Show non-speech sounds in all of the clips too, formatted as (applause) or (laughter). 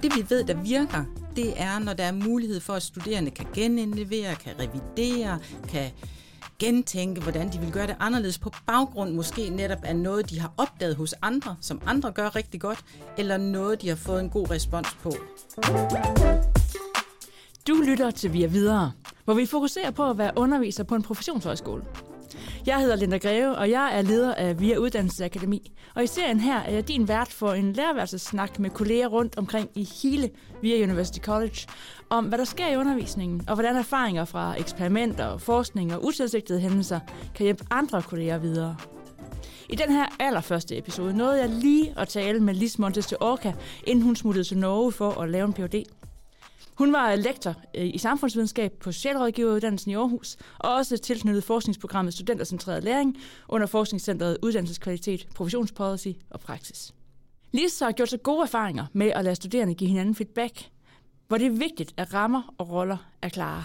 Og det vi ved, der virker, det er, når der er mulighed for, at studerende kan genindlevere, kan revidere, kan gentænke, hvordan de vil gøre det anderledes på baggrund måske netop af noget, de har opdaget hos andre, som andre gør rigtig godt, eller noget, de har fået en god respons på. Du lytter til Via Videre, hvor vi fokuserer på at være underviser på en professionshøjskole. Jeg hedder Linda Greve, og jeg er leder af VIA Uddannelsesakademi. Og i serien her er jeg din vært for en lærerværelsesnak med kolleger rundt omkring i hele VIA University College om, hvad der sker i undervisningen, og hvordan erfaringer fra eksperimenter, forskning og utilsigtede hændelser kan hjælpe andre kolleger videre. I den her allerførste episode nåede jeg lige at tale med Lis Montes til Orca, inden hun smuttede til Norge for at lave en Ph.D. Hun var lektor øh, i samfundsvidenskab på Socialrådgiveruddannelsen i Aarhus, og også tilknyttet forskningsprogrammet Studentercentreret Læring under Forskningscentret Uddannelseskvalitet, Professionspolicy og Praksis. Lisa har gjort sig gode erfaringer med at lade studerende give hinanden feedback, hvor det er vigtigt, at rammer og roller er klare.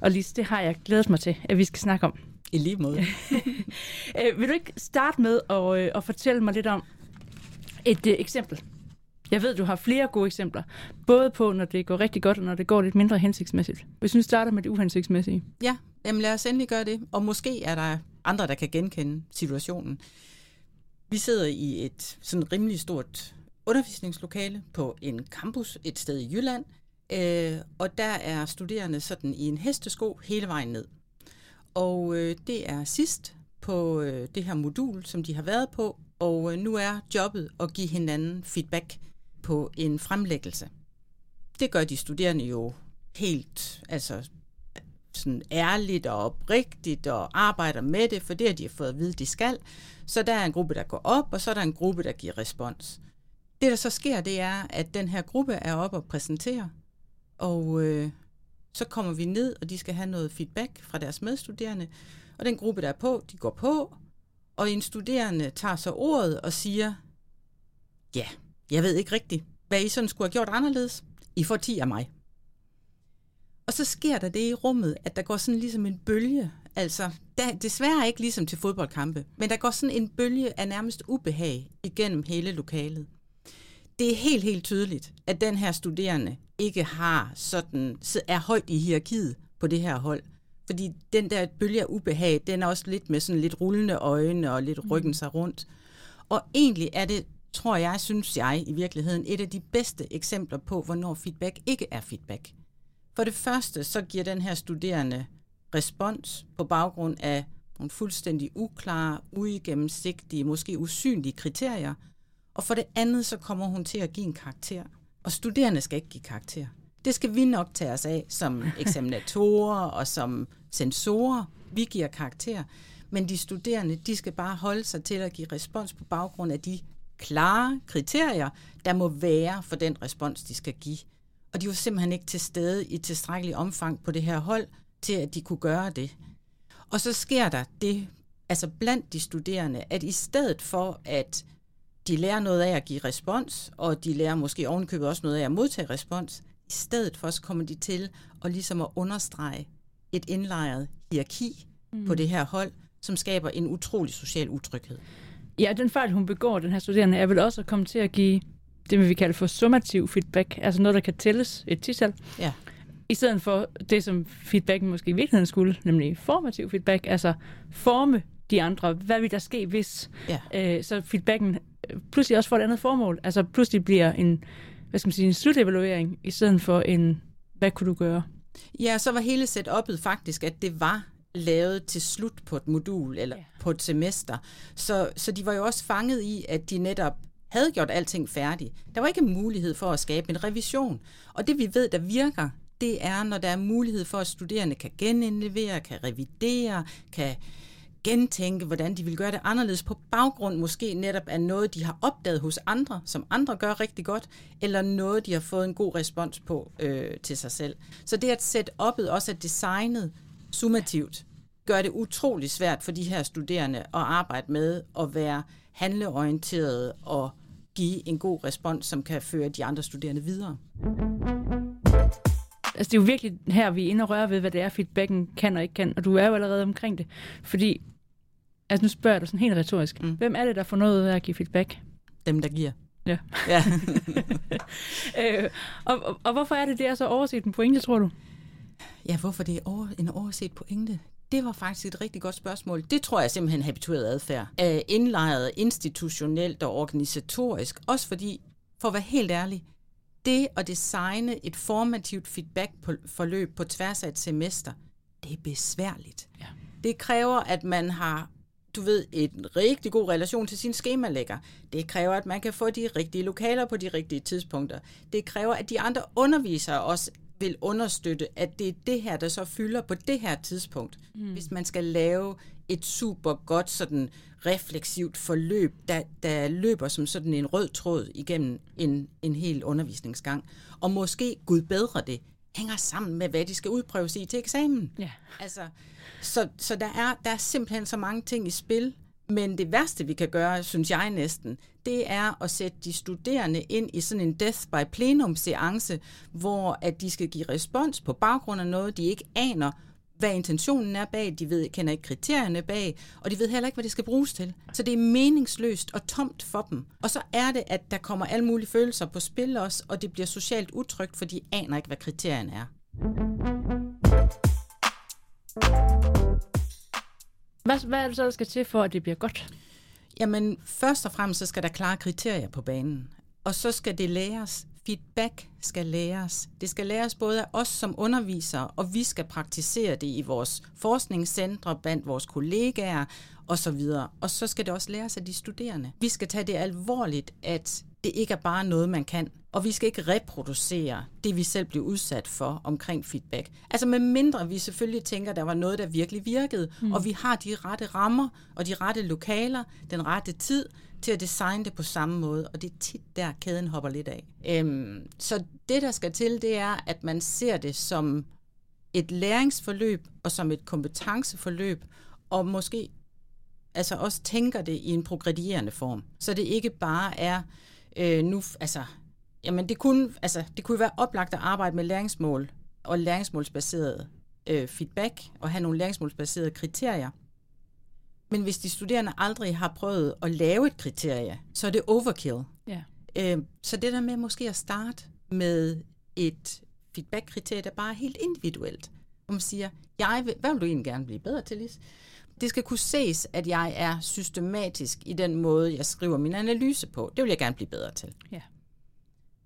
Og Lise, det har jeg glædet mig til, at vi skal snakke om. I lige måde. (laughs) Øh, vil du ikke starte med at, øh, at fortælle mig lidt om et uh, eksempel jeg ved, du har flere gode eksempler, både på, når det går rigtig godt, og når det går lidt mindre hensigtsmæssigt. Hvis du starter med det uhensigtsmæssige. Ja, jamen lad os endelig gøre det. Og måske er der andre, der kan genkende situationen. Vi sidder i et sådan rimelig stort undervisningslokale på en campus et sted i Jylland, øh, og der er studerende sådan i en hestesko hele vejen ned. Og øh, det er sidst på øh, det her modul, som de har været på, og øh, nu er jobbet at give hinanden feedback på en fremlæggelse. Det gør de studerende jo helt altså, sådan ærligt og oprigtigt og arbejder med det, for det har de fået at vide, de skal. Så der er en gruppe, der går op, og så er der en gruppe, der giver respons. Det, der så sker, det er, at den her gruppe er op og præsenterer, og øh, så kommer vi ned, og de skal have noget feedback fra deres medstuderende. Og den gruppe, der er på, de går på, og en studerende tager så ordet og siger, ja, jeg ved ikke rigtigt, hvad I sådan skulle have gjort anderledes. I får 10 af mig. Og så sker der det i rummet, at der går sådan ligesom en bølge, altså der, desværre ikke ligesom til fodboldkampe, men der går sådan en bølge af nærmest ubehag igennem hele lokalet. Det er helt, helt tydeligt, at den her studerende ikke har sådan, er højt i hierarkiet på det her hold. Fordi den der bølge af ubehag, den er også lidt med sådan lidt rullende øjne og lidt ryggen sig rundt. Og egentlig er det tror jeg, synes jeg i virkeligheden, et af de bedste eksempler på, hvornår feedback ikke er feedback. For det første, så giver den her studerende respons på baggrund af nogle fuldstændig uklare, uigennemsigtige, måske usynlige kriterier. Og for det andet, så kommer hun til at give en karakter. Og studerende skal ikke give karakter. Det skal vi nok tage os af som (laughs) eksaminatorer og som sensorer. Vi giver karakter. Men de studerende, de skal bare holde sig til at give respons på baggrund af de klare kriterier, der må være for den respons, de skal give. Og de var simpelthen ikke til stede i tilstrækkelig omfang på det her hold, til at de kunne gøre det. Og så sker der det, altså blandt de studerende, at i stedet for, at de lærer noget af at give respons, og de lærer måske ovenkøbet også noget af at modtage respons, i stedet for, så kommer de til at ligesom at understrege et indlejret hierarki mm. på det her hold, som skaber en utrolig social utryghed. Ja, den fejl, hun begår, den her studerende, er vel også at komme til at give det, vi kalder for summativ feedback, altså noget, der kan tælles et tital. Ja. I stedet for det, som feedbacken måske i virkeligheden skulle, nemlig formativ feedback, altså forme de andre. Hvad vil der ske, hvis? Ja. Øh, så feedbacken pludselig også får et andet formål. Altså pludselig bliver en, hvad skal man sige, en slutevaluering, i stedet for en, hvad kunne du gøre? Ja, så var hele setup'et faktisk, at det var lavet til slut på et modul eller ja. på et semester. Så, så de var jo også fanget i, at de netop havde gjort alting færdigt. Der var ikke mulighed for at skabe en revision. Og det vi ved, der virker, det er, når der er mulighed for, at studerende kan genindlevere, kan revidere, kan gentænke, hvordan de vil gøre det anderledes på baggrund måske netop af noget, de har opdaget hos andre, som andre gør rigtig godt, eller noget, de har fået en god respons på øh, til sig selv. Så det at sætte oppet også er designet summativt, gør det utrolig svært for de her studerende at arbejde med at være handleorienterede og give en god respons, som kan føre de andre studerende videre. Altså, det er jo virkelig her, vi er inde og røre ved, hvad det er, feedbacken kan og ikke kan, og du er jo allerede omkring det. Fordi, altså nu spørger jeg dig sådan helt retorisk, mm. hvem er det, der får noget af at give feedback? Dem, der giver. Ja. Ja. (laughs) øh, og, og, og hvorfor er det, det er så overset en pointe, tror du? ja, hvorfor det er over, en overset pointe? Det var faktisk et rigtig godt spørgsmål. Det tror jeg simpelthen habitueret adfærd. Er indlejret institutionelt og organisatorisk. Også fordi, for at være helt ærlig, det at designe et formativt feedback-forløb på tværs af et semester, det er besværligt. Ja. Det kræver, at man har du ved, en rigtig god relation til sin skemalægger. Det kræver, at man kan få de rigtige lokaler på de rigtige tidspunkter. Det kræver, at de andre undervisere også vil understøtte, at det er det her, der så fylder på det her tidspunkt. Mm. Hvis man skal lave et super godt sådan refleksivt forløb, der, der løber som sådan en rød tråd igennem en, en hel undervisningsgang. Og måske, gud bedre det, hænger sammen med, hvad de skal udprøves i til eksamen. Ja. Altså, så så der, er, der er simpelthen så mange ting i spil, men det værste, vi kan gøre, synes jeg næsten, det er at sætte de studerende ind i sådan en death by plenum seance, hvor at de skal give respons på baggrund af noget, de ikke aner, hvad intentionen er bag, de ved, kender ikke kriterierne bag, og de ved heller ikke, hvad det skal bruges til. Så det er meningsløst og tomt for dem. Og så er det, at der kommer alle mulige følelser på spil også, og det bliver socialt utrygt, for de aner ikke, hvad kriterierne er. Hvad, hvad er det så, der skal til for, at det bliver godt? Jamen, først og fremmest så skal der klare kriterier på banen. Og så skal det læres. Feedback skal læres. Det skal læres både af os som undervisere, og vi skal praktisere det i vores forskningscentre, blandt vores kollegaer osv. Og så skal det også læres af de studerende. Vi skal tage det alvorligt, at det ikke er bare noget, man kan. Og vi skal ikke reproducere det, vi selv blev udsat for omkring feedback. Altså med mindre vi selvfølgelig tænker, der var noget, der virkelig virkede, mm. og vi har de rette rammer og de rette lokaler, den rette tid til at designe det på samme måde, og det er tit der, kæden hopper lidt af. Øhm, så det, der skal til, det er, at man ser det som et læringsforløb og som et kompetenceforløb, og måske altså også tænker det i en progredierende form. Så det ikke bare er øh, nu, altså, jamen det kunne, altså, det kunne være oplagt at arbejde med læringsmål og læringsmålsbaseret øh, feedback og have nogle læringsmålsbaserede kriterier. Men hvis de studerende aldrig har prøvet at lave et kriterie, så er det overkill. Ja. Øh, så det der med måske at starte med et feedback-kriterie, der bare er helt individuelt. Hvor man siger, jeg vil, hvad vil du egentlig gerne blive bedre til, Lis? Det skal kunne ses, at jeg er systematisk i den måde, jeg skriver min analyse på. Det vil jeg gerne blive bedre til. Ja.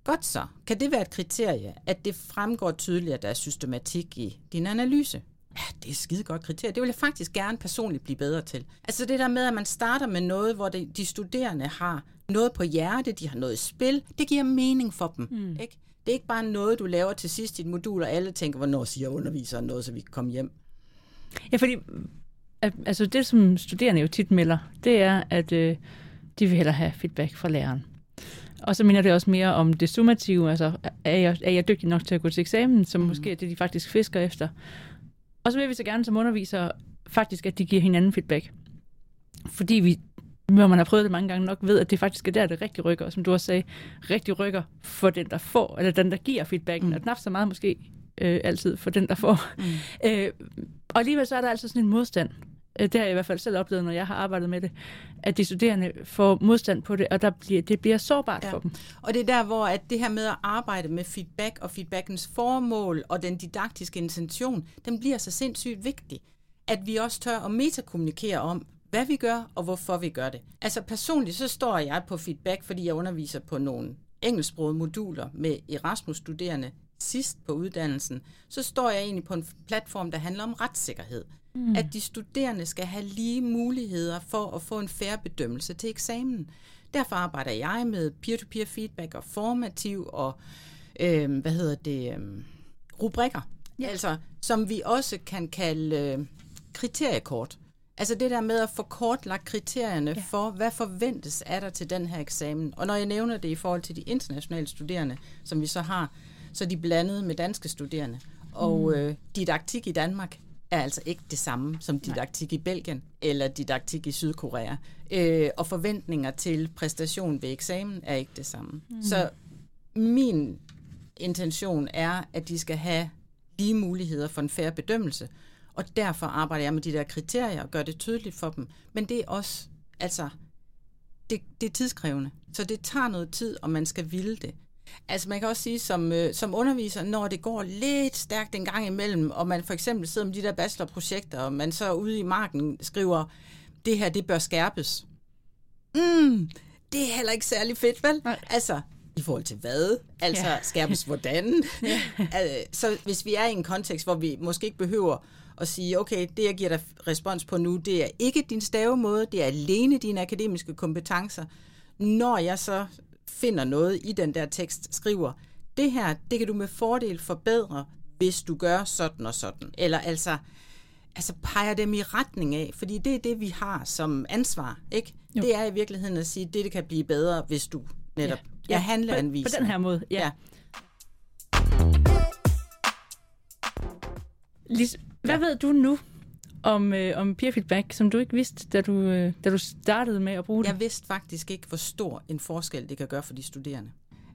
Godt så. Kan det være et kriterie, at det fremgår tydeligt, at der er systematik i din analyse? Ja, det er et skide godt kriterie. Det vil jeg faktisk gerne personligt blive bedre til. Altså det der med, at man starter med noget, hvor det, de studerende har noget på hjerte, de har noget i spil, det giver mening for dem. Mm. Ikke? Det er ikke bare noget, du laver til sidst i et modul, og alle tænker, hvornår siger underviseren noget, så vi kan komme hjem. Ja, fordi altså det, som studerende jo tit melder, det er, at øh, de vil hellere have feedback fra læreren. Og så minder det også mere om det summative, altså er jeg, er jeg dygtig nok til at gå til eksamen, som mm. måske er det, de faktisk fisker efter. Og så vil vi så gerne som underviser faktisk, at de giver hinanden feedback. Fordi vi, når man har prøvet det mange gange nok, ved, at det faktisk er der, det rigtig rykker. Og som du også sagde, rigtig rykker for den, der får, eller den, der giver feedbacken, mm. og knap så meget måske øh, altid for den, der får. Mm. (laughs) Øh, og alligevel så er der altså sådan en modstand det har jeg i hvert fald selv oplevet, når jeg har arbejdet med det, at de studerende får modstand på det, og der bliver, det bliver sårbart ja. for dem. Og det er der, hvor at det her med at arbejde med feedback og feedbackens formål og den didaktiske intention, den bliver så sindssygt vigtig. At vi også tør at metakommunikere om, hvad vi gør og hvorfor vi gør det. Altså personligt så står jeg på feedback, fordi jeg underviser på nogle engelsksprogede moduler med Erasmus-studerende sidst på uddannelsen, så står jeg egentlig på en platform, der handler om retssikkerhed. Mm. At de studerende skal have lige muligheder for at få en færre bedømmelse til eksamen. Derfor arbejder jeg med peer-to-peer feedback og formativ og øh, hvad hedder det, øh, rubrikker. Ja. Altså, som vi også kan kalde øh, kriteriekort. Altså det der med at få kortlagt kriterierne ja. for, hvad forventes af der til den her eksamen. Og når jeg nævner det i forhold til de internationale studerende, som vi så har, så er de blandet med danske studerende. Og mm. øh, didaktik i Danmark er altså ikke det samme som didaktik Nej. i Belgien eller didaktik i Sydkorea. Øh, og forventninger til præstation ved eksamen er ikke det samme. Mm. Så min intention er, at de skal have lige muligheder for en færre bedømmelse. Og derfor arbejder jeg med de der kriterier og gør det tydeligt for dem. Men det er også, altså, det, det er tidskrævende. Så det tager noget tid, og man skal ville det. Altså man kan også sige som, øh, som underviser, når det går lidt stærkt en gang imellem, og man for eksempel sidder med de der bachelorprojekter, og man så ude i marken skriver, det her det bør skærpes. Mm, det er heller ikke særlig fedt, vel? Nej. Altså, i forhold til hvad? Altså, ja. skærpes hvordan? (laughs) ja. (laughs) så hvis vi er i en kontekst, hvor vi måske ikke behøver at sige, okay, det jeg giver dig respons på nu, det er ikke din stavemåde, det er alene dine akademiske kompetencer. Når jeg så finder noget i den der tekst, skriver, det her, det kan du med fordel forbedre, hvis du gør sådan og sådan. Eller altså, altså peger dem i retning af, fordi det er det, vi har som ansvar, ikke? Jo. Det er i virkeligheden at sige, det, det kan blive bedre, hvis du netop ja. ja, handleanviser. På, på den her måde, ja. ja. Lis, hvad ja. ved du nu om, øh, om peer feedback, som du ikke vidste, da du, øh, da du startede med at bruge det? Jeg vidste faktisk ikke, hvor stor en forskel det kan gøre for de studerende.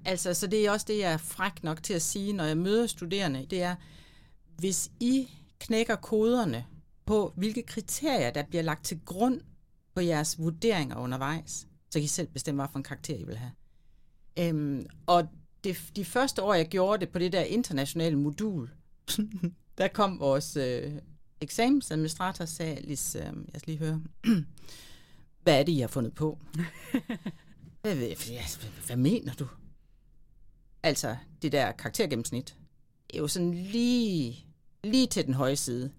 Altså, så det er også det, jeg er fræk nok til at sige, når jeg møder studerende, det er, hvis I knækker koderne på, hvilke kriterier, der bliver lagt til grund på jeres vurderinger undervejs, så kan I selv bestemme, hvilken karakter I vil have. Øhm, og det, de første år, jeg gjorde det på det der internationale modul, (laughs) der kom vores øh, eksamensadministrator sagde, Lis, øh, jeg skal lige høre, (clears throat) hvad er det, I har fundet på? (laughs) hvad, hvad, hvad, hvad mener du? Altså, det der karaktergennemsnit, er jo sådan lige, lige til den høje side.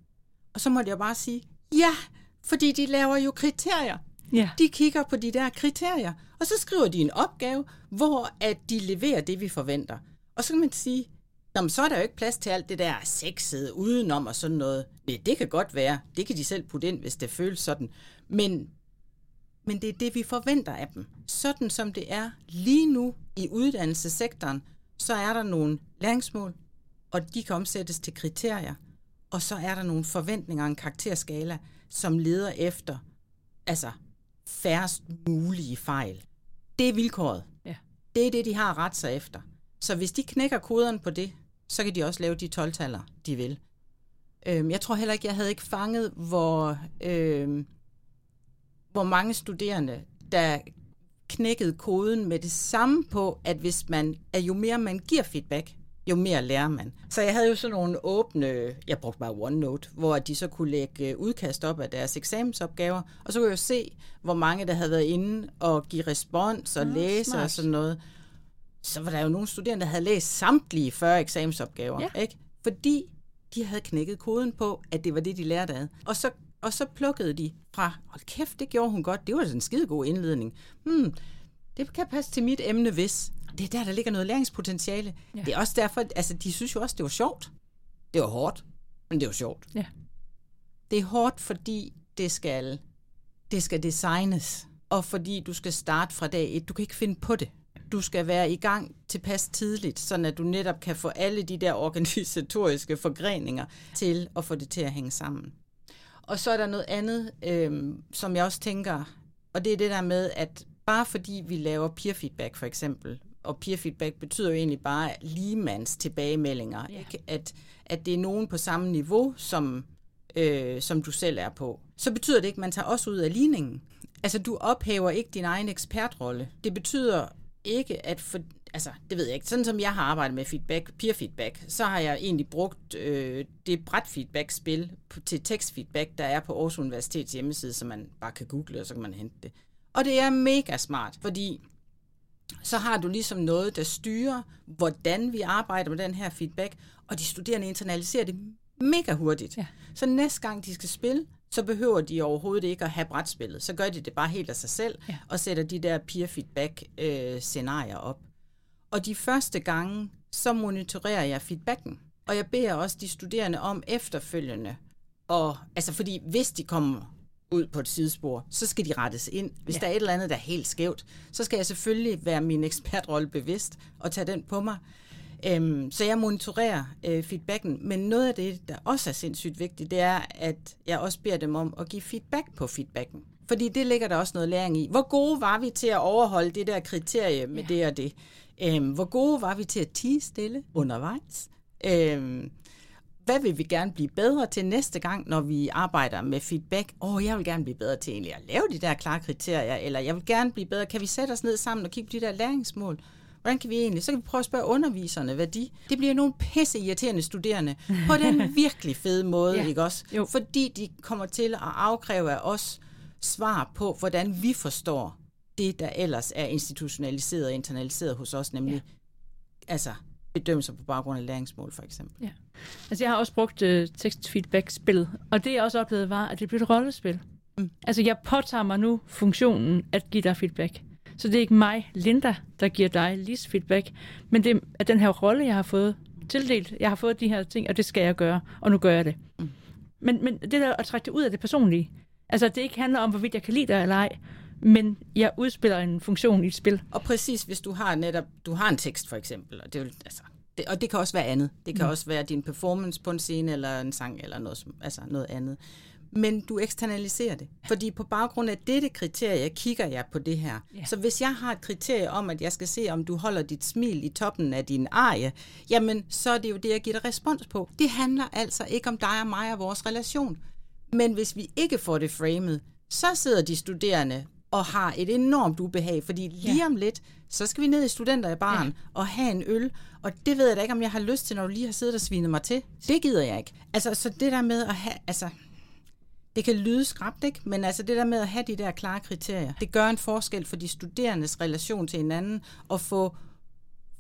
Og så måtte jeg bare sige, ja, fordi de laver jo kriterier. Ja. De kigger på de der kriterier, og så skriver de en opgave, hvor at de leverer det, vi forventer. Og så kan man sige, Nå, så er der jo ikke plads til alt det der sexede udenom og sådan noget. Nej, det kan godt være. Det kan de selv putte ind, hvis det føles sådan. Men, men det er det, vi forventer af dem. Sådan som det er lige nu i uddannelsessektoren, så er der nogle læringsmål, og de kan omsættes til kriterier. Og så er der nogle forventninger og en karakterskala, som leder efter altså færrest mulige fejl. Det er vilkåret. Ja. Det er det, de har ret sig efter. Så hvis de knækker koderen på det, så kan de også lave de 12-taller, de vil. Øhm, jeg tror heller ikke, jeg havde ikke fanget, hvor, øhm, hvor mange studerende, der knækkede koden med det samme på, at hvis man, at jo mere man giver feedback, jo mere lærer man. Så jeg havde jo sådan nogle åbne, jeg brugte bare OneNote, hvor de så kunne lægge udkast op af deres eksamensopgaver, og så kunne jeg jo se, hvor mange der havde været inde og give respons og ja, læse smart. og sådan noget så var der jo nogle studerende, der havde læst samtlige 40 eksamensopgaver, ja. ikke? fordi de havde knækket koden på, at det var det, de lærte af. Og så, og så plukkede de fra, hold kæft, det gjorde hun godt, det var en skidegod indledning. Hmm, det kan passe til mit emne, hvis. Det er der, der ligger noget læringspotentiale. Ja. Det er også derfor, altså de synes jo også, det var sjovt. Det var hårdt, men det var sjovt. Ja. Det er hårdt, fordi det skal, det skal designes, og fordi du skal starte fra dag et. Du kan ikke finde på det du skal være i gang tilpas tidligt, så at du netop kan få alle de der organisatoriske forgreninger til at få det til at hænge sammen. Og så er der noget andet, øh, som jeg også tænker, og det er det der med, at bare fordi vi laver peer feedback for eksempel, og peer feedback betyder jo egentlig bare ligemands tilbagemeldinger, ja. ikke? At, at det er nogen på samme niveau, som, øh, som du selv er på. Så betyder det ikke, at man tager også ud af ligningen. Altså, du ophæver ikke din egen ekspertrolle. Det betyder ikke, at for, altså, det ved jeg ikke, sådan som jeg har arbejdet med feedback, peer feedback, så har jeg egentlig brugt øh, det bræt feedback-spil til tekstfeedback, der er på Aarhus Universitets hjemmeside, så man bare kan google, og så kan man hente det. Og det er mega smart, fordi så har du ligesom noget, der styrer, hvordan vi arbejder med den her feedback, og de studerende internaliserer det mega hurtigt. Ja. Så næste gang de skal spille, så behøver de overhovedet ikke at have brætspillet. Så gør de det bare helt af sig selv, ja. og sætter de der peer feedback øh, scenarier op. Og de første gange, så monitorerer jeg feedbacken. Og jeg beder også de studerende om efterfølgende, og, altså fordi hvis de kommer ud på et sidespor, så skal de rettes ind. Hvis ja. der er et eller andet, der er helt skævt, så skal jeg selvfølgelig være min (laughs) ekspertrolle bevidst og tage den på mig. Øhm, så jeg monitorerer øh, feedbacken, men noget af det, der også er sindssygt vigtigt, det er, at jeg også beder dem om at give feedback på feedbacken. Fordi det ligger der også noget læring i. Hvor gode var vi til at overholde det der kriterie med ja. det og det? Øhm, hvor gode var vi til at tige stille undervejs? Øhm, hvad vil vi gerne blive bedre til næste gang, når vi arbejder med feedback? Åh, oh, jeg vil gerne blive bedre til egentlig at lave de der klare kriterier, eller jeg vil gerne blive bedre. Kan vi sætte os ned sammen og kigge på de der læringsmål? Hvordan kan vi egentlig? Så kan vi prøve at spørge underviserne, hvad de... Det bliver nogle pisse irriterende studerende på den (laughs) virkelig fede måde, ja. ikke også? Jo. Fordi de kommer til at afkræve af os svar på, hvordan vi forstår det, der ellers er institutionaliseret og internaliseret hos os, nemlig ja. altså bedømmelser på baggrund af læringsmål, for eksempel. Ja. Altså, jeg har også brugt uh, tekst-feedback-spillet, og det jeg også oplevede var, at det blev et rollespil. Mm. Altså, jeg påtager mig nu funktionen at give dig feedback. Så det er ikke mig, Linda, der giver dig Lis feedback, men det er den her rolle, jeg har fået tildelt. Jeg har fået de her ting, og det skal jeg gøre, og nu gør jeg det. Mm. Men, men det der at trække det ud af det personlige, altså det ikke handler om, hvorvidt jeg kan lide dig eller ej, men jeg udspiller en funktion i et spil. Og præcis, hvis du har netop, du har en tekst for eksempel, og det, vil, altså, det, og det kan også være andet. Det kan mm. også være din performance på en scene, eller en sang, eller noget, altså noget andet men du eksternaliserer det. Fordi på baggrund af dette kriterie kigger jeg på det her. Ja. Så hvis jeg har et kriterie om, at jeg skal se, om du holder dit smil i toppen af din arie, jamen så er det jo det, jeg giver dig respons på. Det handler altså ikke om dig og mig og vores relation. Men hvis vi ikke får det framet, så sidder de studerende og har et enormt ubehag, fordi lige ja. om lidt, så skal vi ned i studenter i baren ja. og have en øl, og det ved jeg da ikke, om jeg har lyst til, når du lige har siddet og svinet mig til. Det gider jeg ikke. Altså, så det der med at have, altså, det kan lyde skræbt, ikke? men altså det der med at have de der klare kriterier, det gør en forskel for de studerendes relation til hinanden, og få,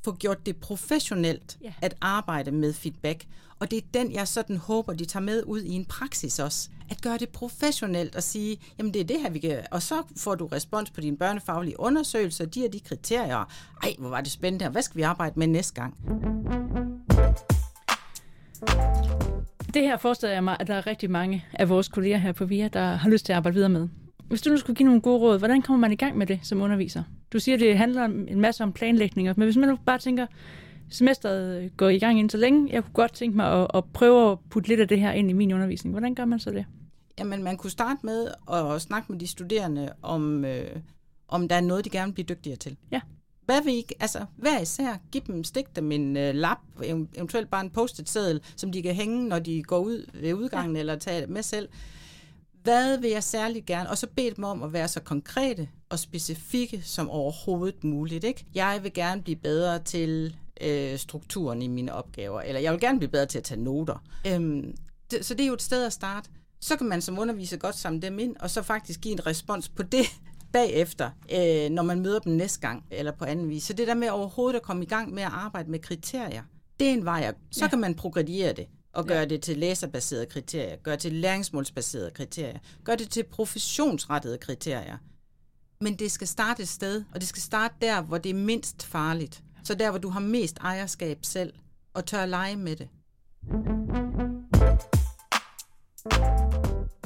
få gjort det professionelt yeah. at arbejde med feedback. Og det er den, jeg sådan håber, de tager med ud i en praksis også. At gøre det professionelt og sige, jamen det er det her, vi kan... Og så får du respons på dine børnefaglige undersøgelser, de er de kriterier. Ej, hvor var det spændende, og hvad skal vi arbejde med næste gang? Det her forestiller jeg mig, at der er rigtig mange af vores kolleger her på VIA, der har lyst til at arbejde videre med. Hvis du nu skulle give nogle gode råd, hvordan kommer man i gang med det som underviser? Du siger, at det handler en masse om planlægning, men hvis man nu bare tænker, semesteret går i gang ind så længe, jeg kunne godt tænke mig at, at prøve at putte lidt af det her ind i min undervisning. Hvordan gør man så det? Jamen, man kunne starte med at snakke med de studerende om, øh, om der er noget, de gerne vil blive dygtigere til. Ja. Hvad vil I, altså hver især, giv dem, stik dem en uh, lap, eventuelt bare en post-it seddel, som de kan hænge, når de går ud ved udgangen, ja. eller tage med selv. Hvad vil jeg særlig gerne? Og så bed dem om at være så konkrete og specifikke som overhovedet muligt. Ikke? Jeg vil gerne blive bedre til øh, strukturen i mine opgaver, eller jeg vil gerne blive bedre til at tage noter. Øhm, det, så det er jo et sted at starte. Så kan man som underviser godt samle dem ind, og så faktisk give en respons på det, bagefter, øh, når man møder dem næste gang, eller på anden vis. Så det der med overhovedet at komme i gang med at arbejde med kriterier, det er en vej. Så ja. kan man progrediere det og gøre ja. det til læserbaserede kriterier, gøre det til læringsmålsbaserede kriterier, gøre det til professionsrettede kriterier. Men det skal starte et sted, og det skal starte der, hvor det er mindst farligt. Så der, hvor du har mest ejerskab selv, og tør at lege med det.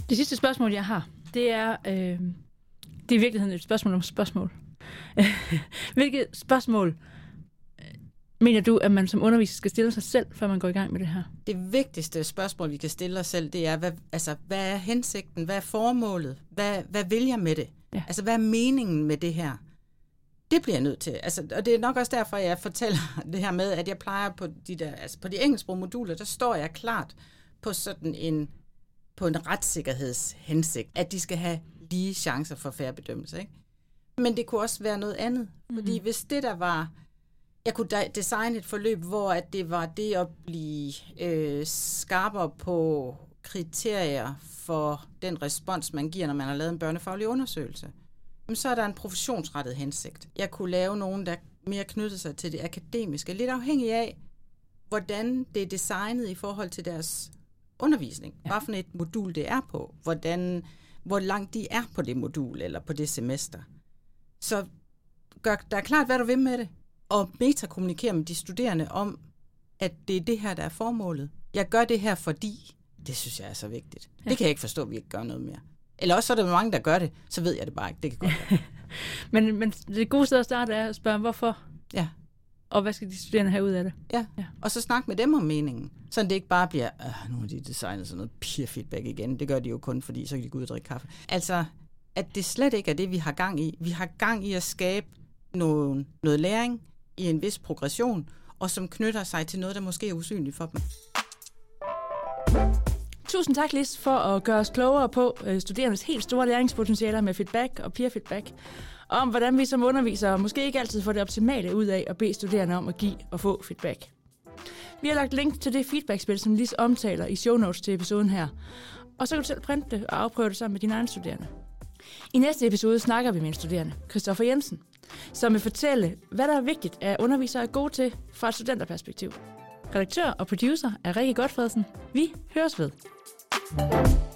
Det sidste spørgsmål, jeg har, det er, øh, det er i virkeligheden et spørgsmål om spørgsmål. (laughs) Hvilket spørgsmål øh, mener du, at man som underviser skal stille sig selv, før man går i gang med det her? Det vigtigste spørgsmål, vi kan stille os selv, det er, hvad, altså, hvad er hensigten? Hvad er formålet? Hvad, hvad vil jeg med det? Ja. Altså, hvad er meningen med det her? Det bliver jeg nødt til. Altså, og det er nok også derfor, jeg fortæller (laughs) det her med, at jeg plejer på de, der, altså på de engelsksprog moduler, der står jeg klart på sådan en på en retssikkerhedshensigt, at de skal have lige chancer for færre bedømmelse. Ikke? Men det kunne også være noget andet. Fordi mm. hvis det der var, jeg kunne designe et forløb, hvor at det var det at blive øh, skarpere på kriterier for den respons, man giver, når man har lavet en børnefaglig undersøgelse. Men så er der en professionsrettet hensigt. Jeg kunne lave nogen, der mere knyttede sig til det akademiske, lidt afhængig af, hvordan det er designet i forhold til deres undervisning. Ja. Hvad for et modul det er på. Hvordan hvor langt de er på det modul eller på det semester. Så gør der er klart, hvad du vil med det, og metakommunikere med de studerende om, at det er det her, der er formålet. Jeg gør det her, fordi det synes jeg er så vigtigt. Ja. Det kan jeg ikke forstå, at vi ikke gør noget mere. Eller også så er der mange, der gør det, så ved jeg det bare ikke. Det kan godt være. (laughs) men, men det gode sted at starte er at spørge, hvorfor? Ja og hvad skal de studerende have ud af det? Ja, ja. og så snak med dem om meningen. Så det ikke bare bliver, nu har de designet sådan noget peer feedback igen. Det gør de jo kun, fordi så kan de gå ud og drikke kaffe. Altså, at det slet ikke er det, vi har gang i. Vi har gang i at skabe noget, noget læring i en vis progression, og som knytter sig til noget, der måske er usynligt for dem. Tusind tak, Lis, for at gøre os klogere på øh, studerendes helt store læringspotentialer med feedback og peer feedback, om hvordan vi som undervisere måske ikke altid får det optimale ud af at bede studerende om at give og få feedback. Vi har lagt link til det feedbackspil, som Lis omtaler i show notes til episoden her, og så kan du selv printe det og afprøve det sammen med dine egne studerende. I næste episode snakker vi med en studerende, Christoffer Jensen, som vil fortælle, hvad der er vigtigt, at undervisere er gode til fra et studenterperspektiv. Redaktør og producer er Rikke Godfredsen. Vi høres ved. thank you